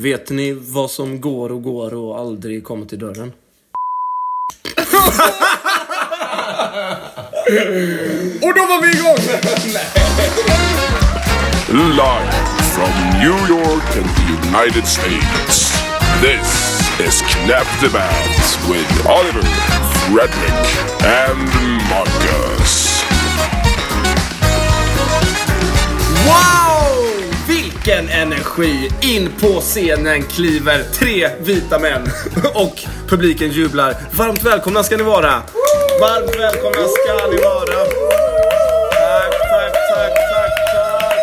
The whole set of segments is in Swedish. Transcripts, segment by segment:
Vet ni vad som går och går och aldrig kommer till dörren? Och då var vi igång! Live from New York and the United States. This is Knap the Bands with Oliver, Frederick, and Marcus. Wow! Vilken energi! In på scenen kliver tre vita män och publiken jublar. Varmt välkomna ska ni vara! Varmt välkomna ska ni vara! Tack, tack, tack, tack, tack!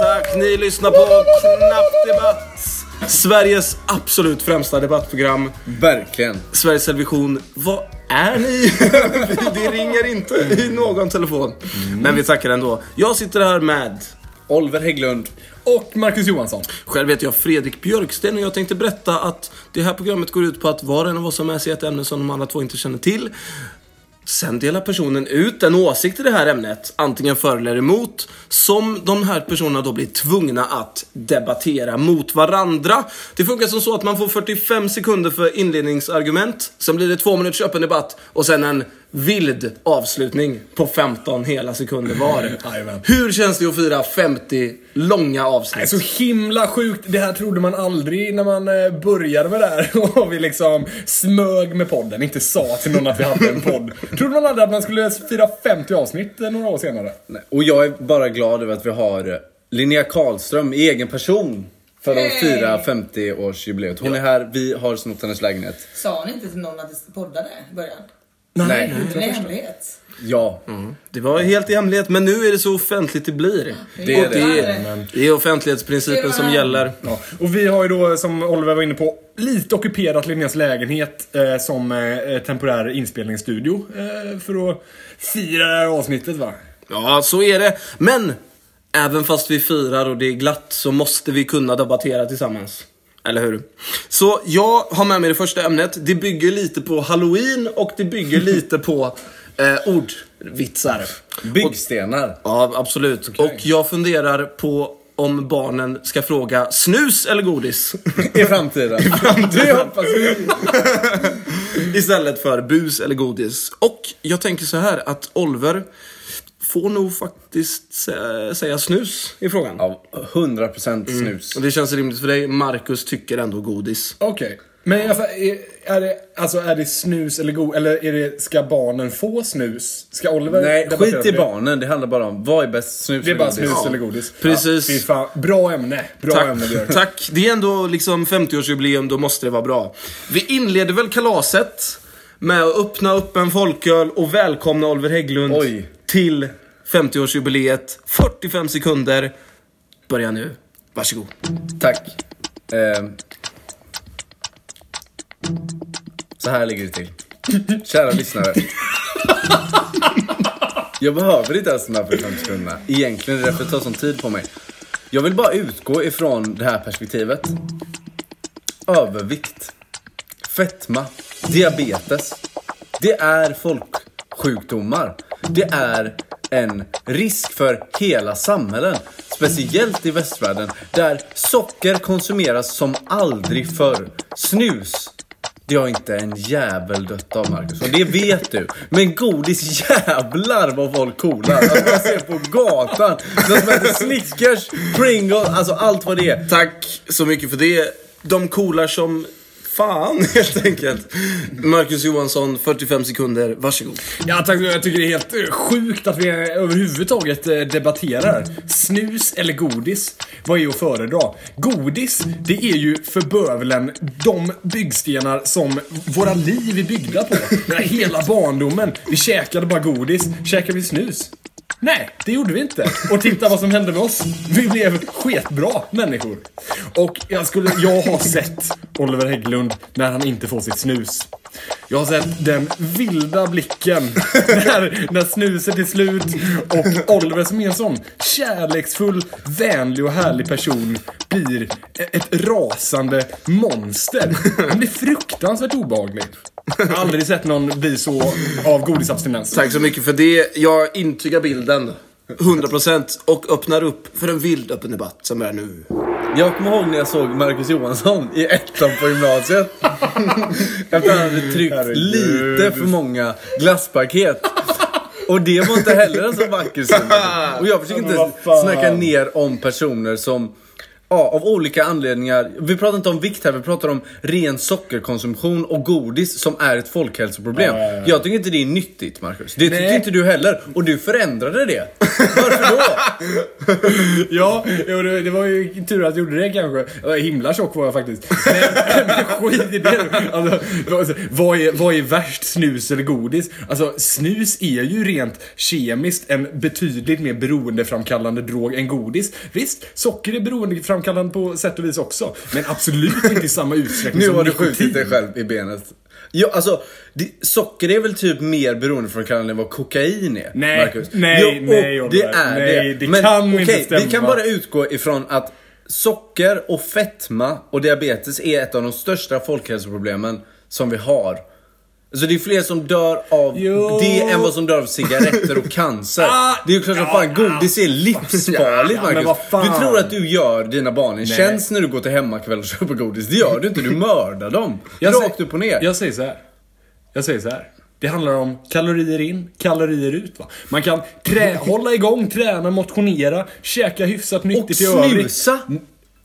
Tack, ni lyssnar på Knappt Debatt. Sveriges absolut främsta debattprogram. Verkligen. Sveriges Television. Vad är ni? Det ringer inte i någon telefon. Men vi tackar ändå. Jag sitter här med Oliver Hägglund. Och Marcus Johansson. Själv heter jag Fredrik Björksten och jag tänkte berätta att det här programmet går ut på att var och en av oss har med sig ett ämne som de andra två inte känner till. Sen delar personen ut en åsikt i det här ämnet, antingen för eller emot, som de här personerna då blir tvungna att debattera mot varandra. Det funkar som så att man får 45 sekunder för inledningsargument, sen blir det två minuters öppen debatt och sen en vild avslutning på 15 hela sekunder var. Hur känns det att fira 50 långa Det är avsnitt? så himla sjukt. Det här trodde man aldrig när man eh, började med det här. Och vi liksom smög med podden. Inte sa till någon att vi hade en podd. Trodde man aldrig att man skulle fira 50 avsnitt eh, några år senare. Nej, Och jag är bara glad över att vi har eh, Linnea Karlström i egen person för att fira 50-årsjubileet. Hon är här, vi har snott hennes lägenhet. Sa ni inte till någon att det poddade i början? Nej. Det är en hemlighet. Ja. Det var helt i hemlighet, men nu är det så offentligt det blir. Det är Och det, det. är, det är offentlighetsprincipen som gäller. Ja. Och vi har ju då, som Oliver var inne på, lite ockuperat Linneas lägenhet eh, som eh, temporär inspelningsstudio. Eh, för att fira det här avsnittet va? Ja, så är det. Men, även fast vi firar och det är glatt så måste vi kunna debattera tillsammans. Eller hur? Så jag har med mig det första ämnet. Det bygger lite på halloween och det bygger lite på eh, ordvitsar. Byggstenar. Ja, absolut. Och jag funderar på om barnen ska fråga snus eller godis. I framtiden. Det hoppas vi. Istället för bus eller godis. Och jag tänker så här att Oliver får nog faktiskt sä- säga snus i frågan. Ja, 100% snus. Och det känns rimligt för dig. Marcus tycker ändå godis. Okej. Men alltså, är, är, det, alltså, är det snus eller go Eller är det, ska barnen få snus? Ska Oliver Nej, skit i det? barnen. Det handlar bara om vad är bäst, snus Det är bara godis? snus Ja, eller godis. precis. Ja, fan. Bra ämne. Bra ämne Tack, Björk. tack. Det är ändå liksom 50-årsjubileum, då måste det vara bra. Vi inleder väl kalaset med att öppna upp en folköl och välkomna Oliver Hägglund Oj till 50-årsjubileet. 45 sekunder. Börja nu. Varsågod. Tack. Eh, så här ligger det till. Kära lyssnare. Jag behöver inte ens de här 45 sekunderna. Egentligen, det är därför det tar sån tid på mig. Jag vill bara utgå ifrån det här perspektivet. Övervikt. Fetma. Diabetes. Det är folksjukdomar. Det är en risk för hela samhällen. Speciellt i västvärlden där socker konsumeras som aldrig förr. Snus. Det har inte en jävel dött av Marcus och det vet du. Men godis jävlar vad folk coolar. Alltså man ser på gatan. De som äter Snickers, Pringles, alltså allt vad det är. Tack så mycket för det. De coolar som fan helt enkelt. Marcus Johansson, 45 sekunder. Varsågod. Ja, tack. Jag tycker det är helt eh, sjukt att vi överhuvudtaget eh, debatterar. Snus eller godis? Vad är att föredra? Godis, det är ju för bövelen de byggstenar som våra liv är byggda på. Hela barndomen. Vi käkade bara godis. Käkade vi snus? Nej, det gjorde vi inte. Och titta vad som hände med oss. Vi blev sketbra människor. Och jag, skulle, jag har sett Oliver Hägglund när han inte får sitt snus. Jag har sett den vilda blicken när, när snuset är slut och Oliver som är en sån kärleksfull, vänlig och härlig person blir ett rasande monster. Han blir fruktansvärt obehaglig. Aldrig sett någon bli så av godisabstinens. Tack så mycket för det. Jag intygar bilden. 100% och öppnar upp för en vild öppen debatt som är nu. Jag kommer ihåg när jag såg Marcus Johansson i ettan på gymnasiet. Efter att han hade tryckt lite för många glasspaket. Och det var inte heller en så vacker syn. Och jag försöker inte snacka ner om personer som Ja, av olika anledningar. Vi pratar inte om vikt här, vi pratar om ren sockerkonsumtion och godis som är ett folkhälsoproblem. Ja, ja, ja. Jag tycker inte det är nyttigt, Marcus. Det tycker inte du heller. Och du förändrade det. Varför då? Ja, det, var ju tur att jag gjorde det kanske. Himla tjock var jag faktiskt. Men, men skit i det. Alltså, vad- vad, är, vad är värst, snus eller godis? Alltså, snus är ju rent kemiskt en betydligt mer beroendeframkallande drog än godis. Visst, socker är beroendeframkallande på sätt och vis också. Men absolut inte i samma utsträckning Nu som har du skjutit dig själv i benet. Ja, alltså, det, socker är väl typ mer beroendeframkallande än vad kokain är? Nej, Marcus? nej, jo, nej, Oliver. det är Nej, det. det Men kan inte okej, vi kan stämma. bara utgå ifrån att socker och fetma och diabetes är ett av de största folkhälsoproblemen som vi har. Alltså det är fler som dör av Jo. det än vad som dör av cigaretter och cancer. Ah, det är ju klart som ja, fan, godis är livsfarligt Ja, Marcus. Du tror att du gör dina barn en tjänst när du går till hemmakväll och köper godis. Det gör du inte, du mördar dem. Jag Rakt säger- upp och ner. Jag säger så här. Jag säger så här. Det handlar om kalorier in, kalorier ut. Va? Man kan trä, hålla igång, träna, motionera, käka hyfsat Och nyttigt i övrigt. snusa!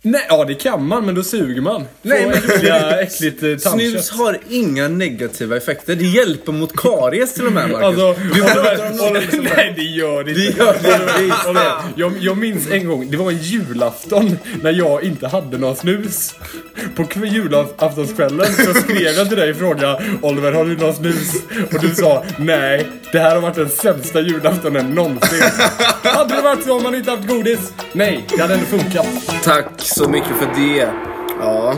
Nej, ja det kan man, men då suger man. Nej, men- äckliga, äckligt eh, tandkött. Snus har inga negativa effekter. Det hjälper mot karies till och med Marcus. Alltså, du pratar om Oliver- som Nej, det gör det inte. Det gör det visst. Oliver, jag, jag minns en gång, det var en julafton när jag inte hade någon snus. På kv- julaftonskvällen så skrev jag till dig och frågade Oliver, har du någon snus? Och du sa nej, det här har varit den sämsta julaftonen någonsin. hade det varit så om man inte haft godis? Nej, det hade ändå funkat. Tack så mycket för det. Ja,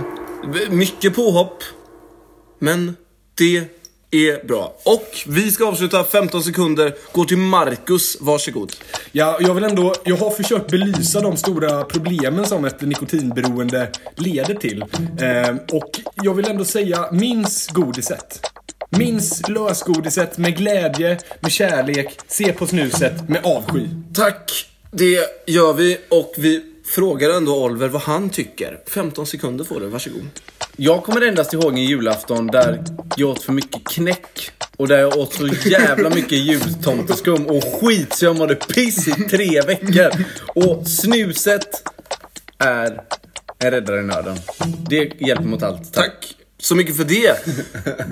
mycket påhopp. Men det är bra. Och vi ska avsluta 15 sekunder. Gå till Marcus, varsågod. Ja, jag vill ändå, jag har försökt belysa de stora problemen som ett nikotinberoende leder till. Eh, och jag vill ändå säga, minns godiset. Minns lösgodiset med glädje, med kärlek, se på snuset med avsky. Tack, det gör vi. Och vi frågar ändå Oliver vad han tycker. 15 sekunder får du, varsågod. Jag kommer endast ihåg en julafton där jag åt för mycket knäck. Och där jag åt så jävla mycket jultomteskum och skit så jag mådde piss i tre veckor. Och snuset är en räddare i nöden. Det hjälper mot allt. Tack så mycket för det.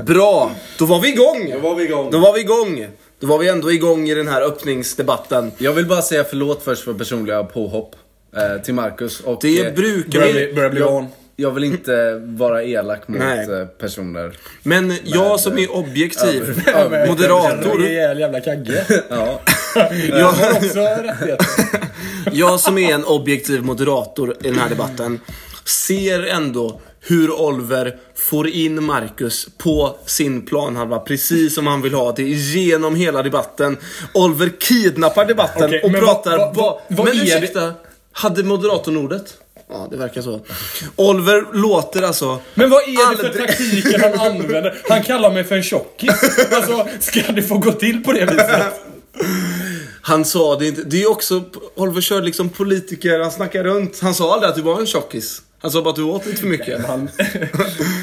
Bra, då var vi igång. Då var vi igång. Då var vi igång. Då var vi ändå igång i den här öppningsdebatten. Jag vill bara säga förlåt först för personliga påhopp eh, till Marcus. Och, Det eh, brukar Börjar vi... bli, bli van. jag vill inte vara elak mot Nej. eh, personer. Men jag som är objektiv Jag moderator. är en jävla kagge. Ja. Jag har också rättigheter. Jag som är en objektiv moderator i den här debatten ser ändå hur Oliver får in Marcus på sin planhalva precis som han vill ha det genom hela debatten. Oliver kidnappar debatten Okej, och men pratar... men är det- ursäkta, hade moderatorn ordet? Ja, det verkar så. Oliver låter alltså... Men vad är det för taktiker han använder? Han kallar mig för en tjockis. Alltså, ska det få gå till på det viset? Han sa det inte. Det är också... Oliver kör liksom politiker, han snackar runt. Han sa aldrig att du var en tjockis. Han sa bara att du åt lite för mycket. Han,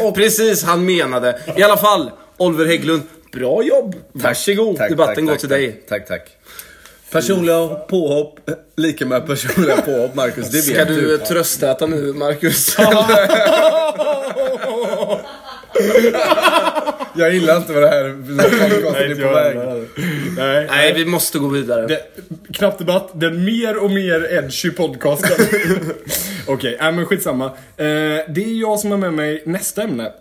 Och precis, han menade. I alla fall, Oliver Hägglund. Bra jobb! Varsågod, Tack, debatten tack, går tack, till tack, dig. Tack, tack. Personliga påhopp, lika med personliga påhopp, Marcus. Det Ska vet du du. tröstäta nu, Marcus? Jag gillar inte vad det här här podcasten är på väg. Nej, Nej, vi måste gå vidare. Det, knapp debatt, den mer och mer edgy podcasten. Okej, okay, men skitsamma. Eh, det är jag som har med mig nästa ämne.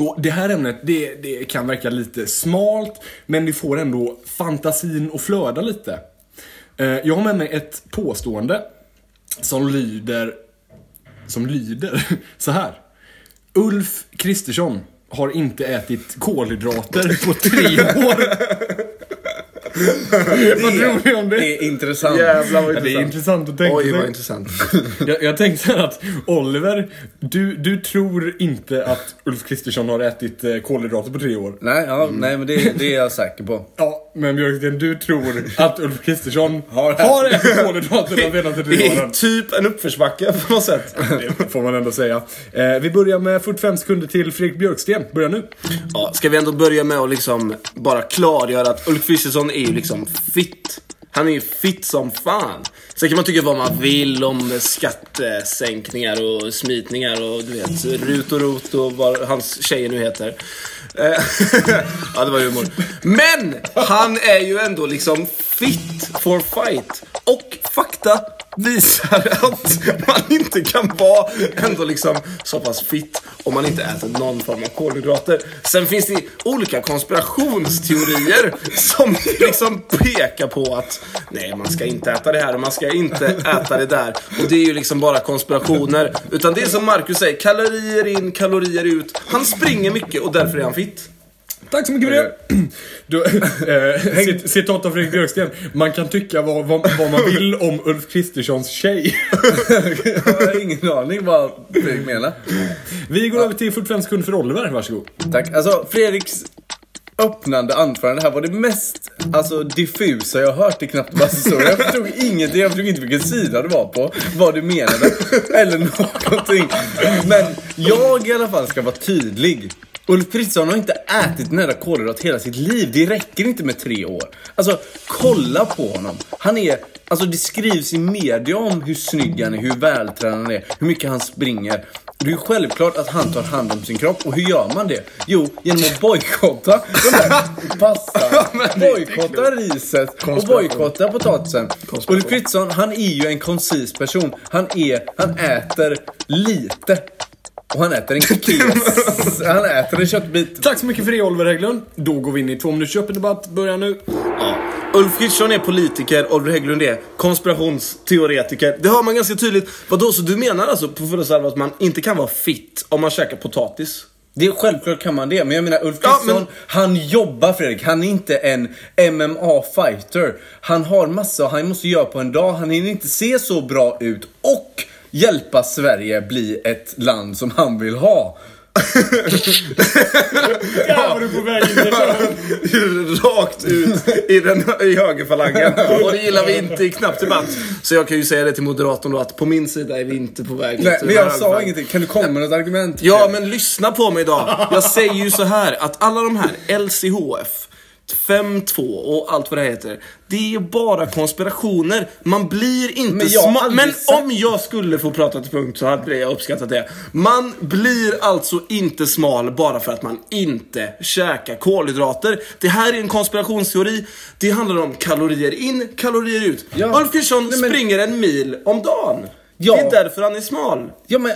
Och det här ämnet, det, det kan verka lite smalt, men det får ändå fantasin att flöda lite. Eh, jag har med mig ett påstående som lyder, som lyder så här. Ulf Kristersson har inte ätit kolhydrater på tre år. Vad tror ni om det? Det är intressant. Jävlar vad Ja, det är intressant. intressant att tänka Oj, vad intressant. Jag, jag tänkte så här att Oliver, du, du tror inte att Ulf Kristersson har ätit eh, kolhydrater på tre år? Nej, ja, nej men det, det är jag säker på. Ja, Men Björksten, du tror att Ulf Kristersson Har har, ätit. kolhydrater de senaste tre Det är åren? typ en uppförsbacke på något sätt. Det får man ändå säga. Eh, vi börjar med 45 sekunder till Fredrik Björksten. Börja nu. Ja, ska vi ändå börja med att liksom bara klargöra att Ulf Kristersson är ju liksom fit. Han är ju fit som fan. Sen kan man tycka vad man vill om skattesänkningar och smitningar och du vet, rut och rot och vad hans tjejer nu heter. Eh, ja, det var humor. Men han är ju ändå liksom fit for fight. Och fakta visar att man inte kan vara ändå liksom så pass fit om man inte äter någon form av kolhydrater. Sen finns det olika konspirationsteorier som liksom pekar på att nej, man ska inte äta det här och man ska inte äta det där. Och det är ju liksom bara konspirationer. Utan det är som Marcus säger, kalorier in, kalorier ut. Han springer mycket och därför är han fit. Tack så mycket för det. Du, eh, cit- citat av Fredrik Björksten. Man kan tycka vad, vad, vad man vill om Ulf Kristerssons tjej. Jag har ingen aning vad Fredrik menar. Vi går över till 45 sekunder för Oliver. Varsågod. Tack. Alltså, Fredriks öppnande anförande här var det mest alltså, diffusa jag har hört i Knappt historia. Jag förstod ingenting, jag förstod inte vilken sida det var på, vad du menade, eller någonting. Men jag i alla fall ska vara tydlig. Ulf Kristersson har inte ätit en enda kolhydrat hela sitt liv. Det räcker inte med tre år. Alltså, kolla på honom. Han är, alltså det skrivs i media om hur snygg han är, hur vältränad han är, hur mycket han springer. Det är ju självklart att han tar hand om sin kropp. Och hur gör man det? Jo, genom att bojkotta de där pastan, bojkotta riset och bojkotta potatisen. Ulf Kristersson, han är ju en koncis person. Han är, han äter lite. Och han äter en kes. Han äter en köttbit. Tack så mycket för det Oliver Hägglund. Då går vi in i två minuters öppen debatt. Börja nu. Ja. Ulf Kristersson är politiker, Oliver Hägglund är konspirationsteoretiker. Det hör man ganska tydligt. Vadå, så du menar alltså på fullaste allvar att man inte kan vara fit om man käkar potatis? Det är självklart kan man det, men jag menar Ulf Ja, Kristersson, men- han jobbar Fredrik. Han är inte en MMA-fighter. Han har massa han måste göra på en dag. Han hinner inte se så bra ut och hjälpa Sverige bli ett land som han vill ha. Där var du på väg in Rakt ut i, den, i högerfalangen. Och det gillar vi inte i knapp debatt. Så jag kan ju säga det till moderatorn då att på min sida är vi inte på väg Nej, men jag sa ingenting. Kan du komma med något argument? Ja, men lyssna på mig idag. Jag säger ju så här att alla de här LCHF, 5-2 och allt vad det heter. Det är bara konspirationer. Man blir inte Men aldrig Men om jag skulle få prata till punkt så hade jag uppskattat det. Man blir alltså inte smal bara för att man inte käkar kolhydrater. Det här är en konspirationsteori. Det handlar om kalorier in, kalorier ut. Ja. Ulf Kristersson men- springer en mil om dagen. Ja. Det är därför han är smal. Ja, men...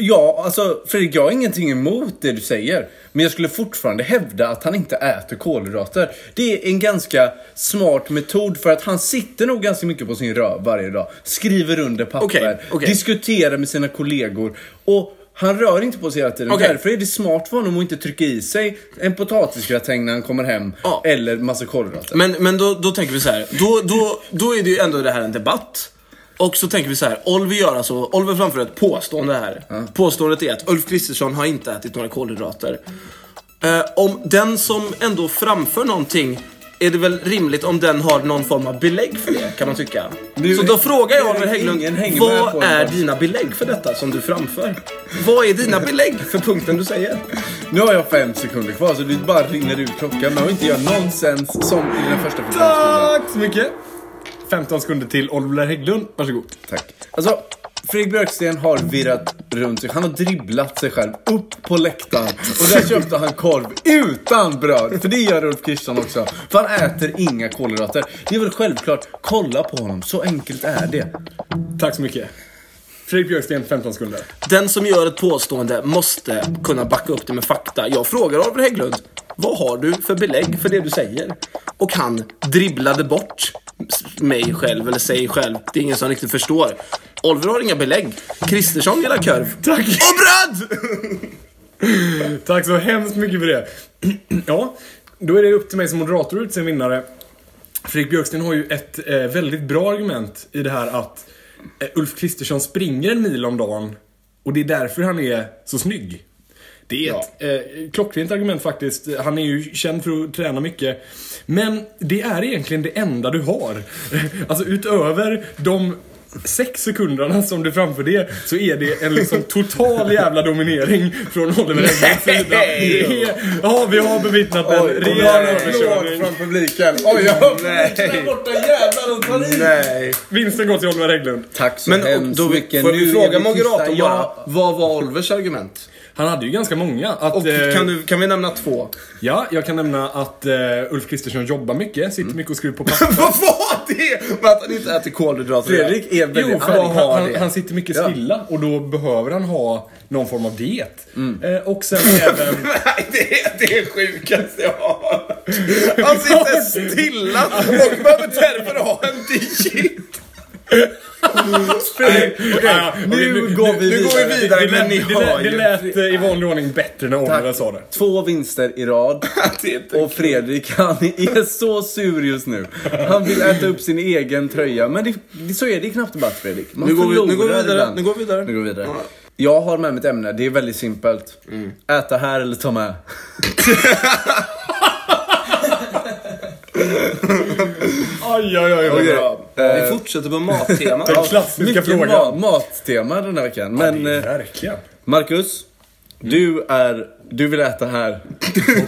Ja, alltså Fredrik, jag har ingenting emot det du säger. Men jag skulle fortfarande hävda att han inte äter kolhydrater. Det är en ganska smart metod för att han sitter nog ganska mycket på sin röv varje dag. Skriver under papper, Okej, okej. diskuterar med sina kollegor. Och han rör inte på sig hela tiden. Okej. Därför är det smart för honom att inte trycka i sig en potatisgratäng när han kommer hem. Ja. Eller massa kolhydrater. Men, men då, då tänker vi så här. Då, då, då är det ju ändå det här en debatt. Och så tänker vi så här. Oliver gör alltså, Oliver framför ett påstående här. Påståendet är att Ulf Kristersson har inte ätit några kolhydrater. Eh, om den som ändå framför någonting är det väl rimligt om den har någon form av belägg för det, kan man tycka. Nu- så då frågar jag Oliver Hägglund, vad är dina belägg för detta som du framför? Vad är dina belägg för punkten du säger? Nu har jag fem sekunder kvar så det bara rinner ut klockan. Men jag inte gör nonsens som i den första. Tack så mycket. 15 sekunder till Oliver Hägglund. Varsågod. Tack. Alltså, Fredrik Björksten har virrat runt sig. Han har dribblat sig själv upp på läktaren. Och där köpte han korv utan bröd. För det gör Ulf Kristersson också. För han äter inga kolhydrater. Det är väl självklart. Kolla på honom. Så enkelt är det. Tack så mycket. Fredrik Björksten, 15 sekunder. Den som gör ett påstående måste kunna backa upp det med fakta. Jag frågar Oliver Hägglund, vad har du för belägg för det du säger? Och han dribblade bort mig själv, eller sig själv. Det är ingen som riktigt förstår. Oliver har inga belägg. Kristersson gillar korv. Tack. Och bröd! Tack så hemskt mycket för det. ja, då är det upp till mig som moderator att utse en vinnare. Fredrik Björksten har ju ett eh, väldigt bra argument i det här att eh, Ulf Kristersson springer en mil om dagen och det är därför han är så snygg. Det är ett eh, klockrent argument faktiskt. Han är ju känd för att träna mycket. Men det är egentligen det enda du har. Alltså utöver de sex sekunderna som du framför det så är det en liksom total jävla dominering från Oliver Engbergs sida. Ja, vi har bevittnat en rejäl överkörning. från publiken. Oj, ja. Nej. borta jävlar och tar i. Nej. Vinsten går till Oliver Hägglund. Tack så Men hemskt då, mycket. får vi fråga moderatorn bara, vad var Olvers argument? Han hade ju ganska många. Att, Och eh, kan, du, kan vi nämna två? Ja, jag kan nämna att eh, Ulf Kristersson jobbar mycket, sitter mycket och skriver på papper. vad var det? Men att han inte äter kolhydrater. Fredrik är väldigt Jo, för arg. han, han, han sitter mycket stilla och då behöver han ha någon form av diet. Mm. Eh, och sen även... Nej, det är det är sjukaste jag har. Han sitter stilla och behöver därför ha en diet. Ja, Nu går vi vidare, Det, men ni det, har det ju... lät eh, i vanlig ordning bättre när Oliver sa det. Två vinster i rad. Det Och Fredrik han är så sur just nu. Han vill äta upp sin egen tröja. Men det, det, så är det i knappt debatt Fredrik. Man Nu går vi- nu går vi vidare, nu går vi vidare. Nu går vi vidare. Jag har med mig ett ämne, det är väldigt simpelt. Mm. Äta här eller ta med. Aj, aj, aj. Okej, aj. Vi fortsätter på mattemat. Den klassiska Mycket frågan. ma- mattema den här veckan. Men Det är eh, Verkligen. Marcus, du är... Du vill äta här.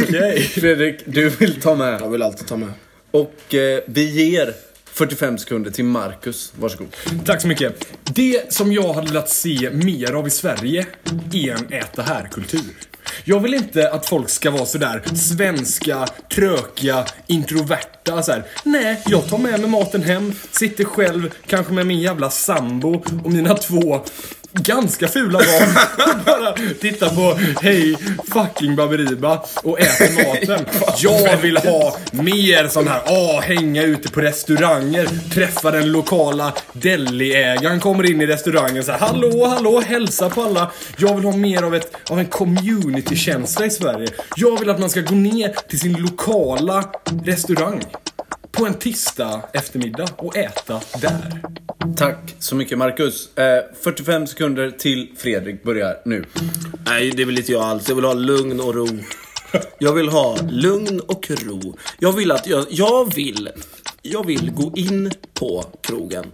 Okej. Fredrik, du vill ta med. Jag vill alltid ta med. Och eh, vi ger 45 sekunder till Marcus. Varsågod. Tack så mycket. Det som jag hade velat se mer av i Sverige är en äta här-kultur. Jag vill inte att folk ska vara sådär svenska, trökiga, introverta så här. Nej, jag tar med mig maten hem, sitter själv, kanske med min jävla sambo och mina två ganska fula barn bara tittar på Hej fucking Baberiba och äter maten. Jag vill ha mer sån här, ah, hänga ute på restauranger, träffa den lokala deliägaren, kommer in i restaurangen så här, hallå, hallå, hälsa på alla. Jag vill ha mer av, ett, av en community-känsla i Sverige. Jag vill att man ska gå ner till sin lokala restaurang på en tisdag eftermiddag och äta där. Tack så mycket Marcus. Eh, 45 sekunder till Fredrik börjar nu. Nej, det vill inte jag alls. Jag vill ha lugn och ro. Jag vill ha lugn och ro. Jag vill att jag, jag vill, jag vill gå in på krogen.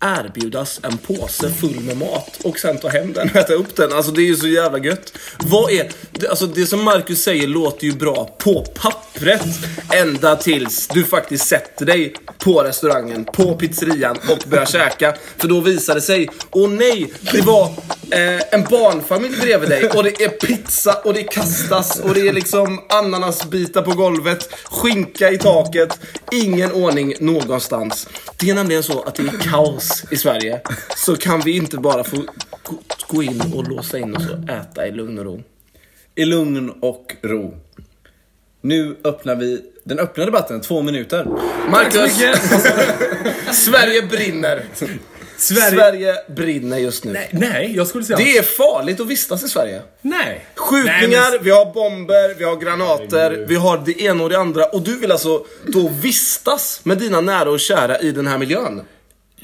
Erbjudas en påse full med mat och sen ta hem den och äta upp den. Alltså det är ju så jävla gött. Vad är, det, alltså det som Marcus säger låter ju bra på pappret. Ända tills du faktiskt sätter dig på restaurangen, på pizzerian och börjar käka. För då visar det sig, åh nej, det var eh, en barnfamilj bredvid dig och det är pizza och det kastas och det är liksom ananasbitar på golvet, skinka i taket, ingen ordning någonstans. Det är nämligen så att det är kaos i Sverige. Så kan vi inte bara få gå- gå in och låsa in oss och äta i lugn och ro. I lugn och ro. Nu öppnar vi den öppna debatten, två minuter. Marcus! Sverige brinner. Sverige... Sverige brinner just nu. Nej, nej, jag skulle säga... Det är farligt att vistas i Sverige. Nej. Skjutningar, Nej, men- vi har bomber, vi har granater, vi har det ena och det andra. Och du vill alltså då vistas med dina nära och kära i den här miljön?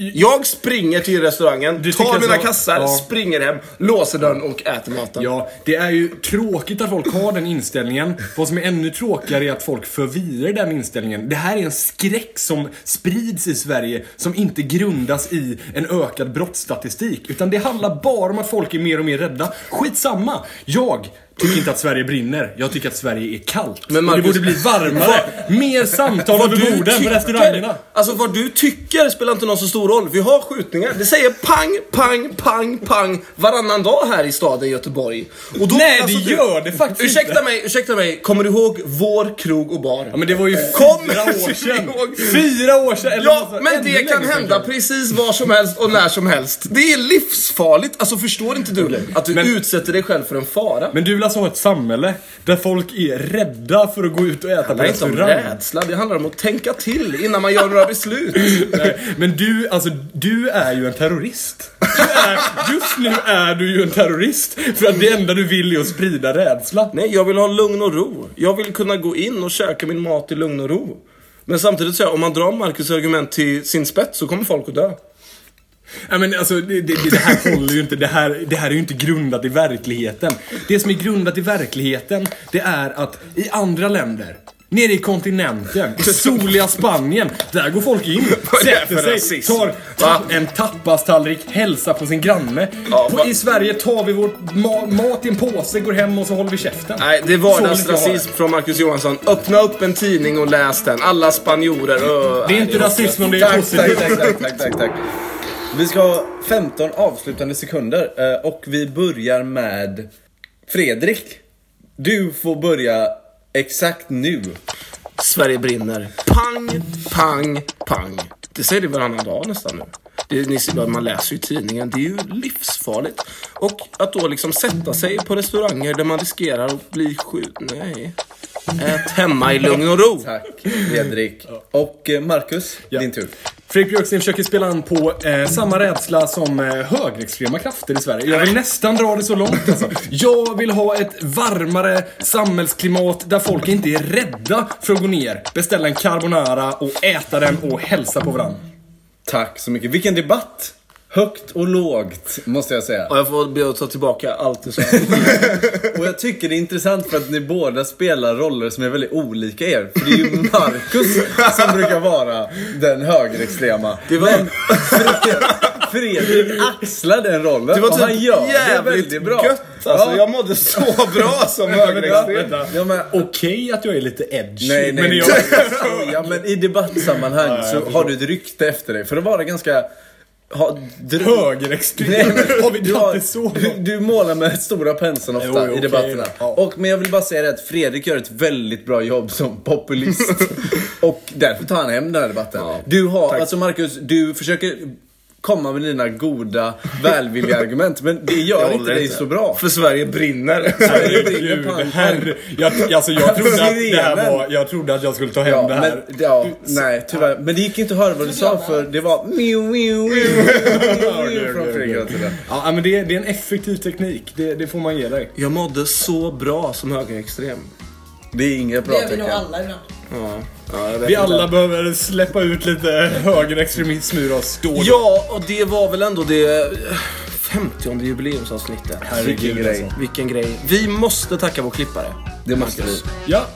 Jag springer till restaurangen, Du tar mina så? kassar, Ja. springer hem, låser dörren och äter maten. Ja, det är ju tråkigt att folk har den inställningen. Vad som är ännu tråkigare är att folk för vidare den inställningen. Det här är en skräck som sprids i Sverige som inte grundas i en ökad brottsstatistik. Utan det handlar bara om att folk är mer och mer rädda. Skitsamma! Jag tycker inte att Sverige brinner. Jag tycker att Sverige är kallt. Men och det Marcus- borde bli varmare. mer samtal över borden på restaurangerna. alltså vad du tycker spelar inte någon så stor roll. Vi har skjutningar. Det säger pang, pang, pang, pang varannan dag här i staden Göteborg. Och då, Nej, alltså, det gör det faktiskt Ursäkta inte. mig, ursäkta mig. Kommer du ihåg vår krog och bar? Ja, men det var ju Kom fyra år sedan. Fyra år sedan! eller Ja, något men det kan hända kanske. precis var som helst och när som helst. Det är livsfarligt. Alltså förstår inte du att du Men- utsätter dig själv för en fara? Men du vill alltså ha ett samhälle där folk är rädda för att gå ut och äta på det handlar inte om restaurang? rädsla, det handlar om att tänka till innan man gör några beslut. Nej, Men du, alltså, du är ju en terrorist. Du är, just nu är du ju en terrorist. För att det enda du vill är att sprida rädsla. Nej, jag vill ha lugn och ro. Jag vill kunna gå in och käka min mat i lugn och ro. Men samtidigt så, om man drar Marcus argument till sin spets så kommer folk att dö. Ja, men alltså, det, det, det här håller ju inte. Det här, det här är ju inte grundat i verkligheten. Det som är grundat i verkligheten, det är att i andra länder Nere i kontinenten, i soliga Spanien, där går folk in, sätter sig, tar ta en tapastallrik, hälsar på sin granne. Ja, på, I Sverige tar vi vår ma mat i en påse, går hem och så håller vi käften. Nej, det är vardagsrasism från Marcus Johansson. Öppna upp en tidning och läs den. Alla spanjorer. öh, Det är inte rasism om det är positivt. tack, tack, tack, tack, tack. Vi ska ha 15 avslutande sekunder eh, och vi börjar med Fredrik. Du får börja exakt nu. Sverige brinner. Pang, pang, pang. Det säger det varannan dag nästan nu. Det är, ni man läser ju tidningen. Det är ju livsfarligt. Och att då liksom sätta sig på restauranger där man riskerar att bli skjuten. Nej. Ät hemma i lugn och ro. Tack Fredrik. Och eh, Marcus, din tur. Fredrik Björksten försöker spela an på eh, samma rädsla som eh, högerextrema krafter i Sverige. Jag vill nästan dra det så långt alltså. Jag vill ha ett varmare samhällsklimat där folk inte är rädda för att gå ner, beställa en carbonara och äta den och hälsa på varandra. Tack så mycket. Vilken debatt! Högt och lågt, måste jag säga. Och jag får be att ta tillbaka allt du sa. Och jag tycker det är intressant för att ni båda spelar roller som är väldigt olika er. För det är ju Marcus som brukar vara den högerextrema. Det var- Men Fred- Fredrik axlar den rollen Det var och han typ gör det väldigt bra. gött alltså. Ja. Jag mådde så bra som högerextrem. Ja, men, Okej att jag är lite edgy, nej, nej, men jag... ja, men i debattsammanhang så har du ett rykte efter dig. För att vara ganska... Ha, dr- Högerextrem? Nej, men Har vi du, det så du, du målar med stora penseln ofta Jo, i okej, debatterna. ja. Och, men jag vill bara säga det att Fredrik gör ett väldigt bra jobb som populist. och därför tar han hem den här debatten. du har, alltså Marcus, du försöker komma med dina goda, välvilliga argument. Men det gör Jag inte dig inte. så bra. För Sverige brinner. Herregud, herre, jag, alltså jag trodde att det här var, jag trodde att jag skulle ta hem Ja, det här. men, ja, nej tyvärr. Men det gick inte att höra vad du sa för det var miu, miu, miu, miu, miu från Fredrik. Ja, men det, det är en effektiv teknik. Det, det får man ge dig. Jag mådde så bra som högerextrem. Det är inget Det bra gör vi nog tecken. alla ibland. Ja, Vi inte. alla behöver släppa ut lite högerextremism ur oss. Då då. Ja, och det var väl ändå det eh, 50 jubileumsavsnittet. Vilken grej. Vilken grej. Vi måste tacka vår klippare. Det måste vi. Ja.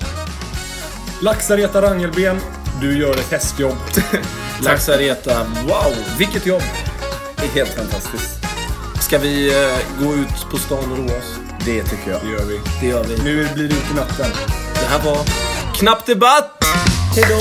Laxareta Rangelben, du gör ett hästjobb. Laxareta, wow, vilket jobb. Det är helt fantastiskt. Ska vi eh, gå ut på stan och roa oss? Det tycker jag. Det gör vi. Det gör vi. Nu blir det ut i natten. Det här var Knapp Debatt! Hejdå!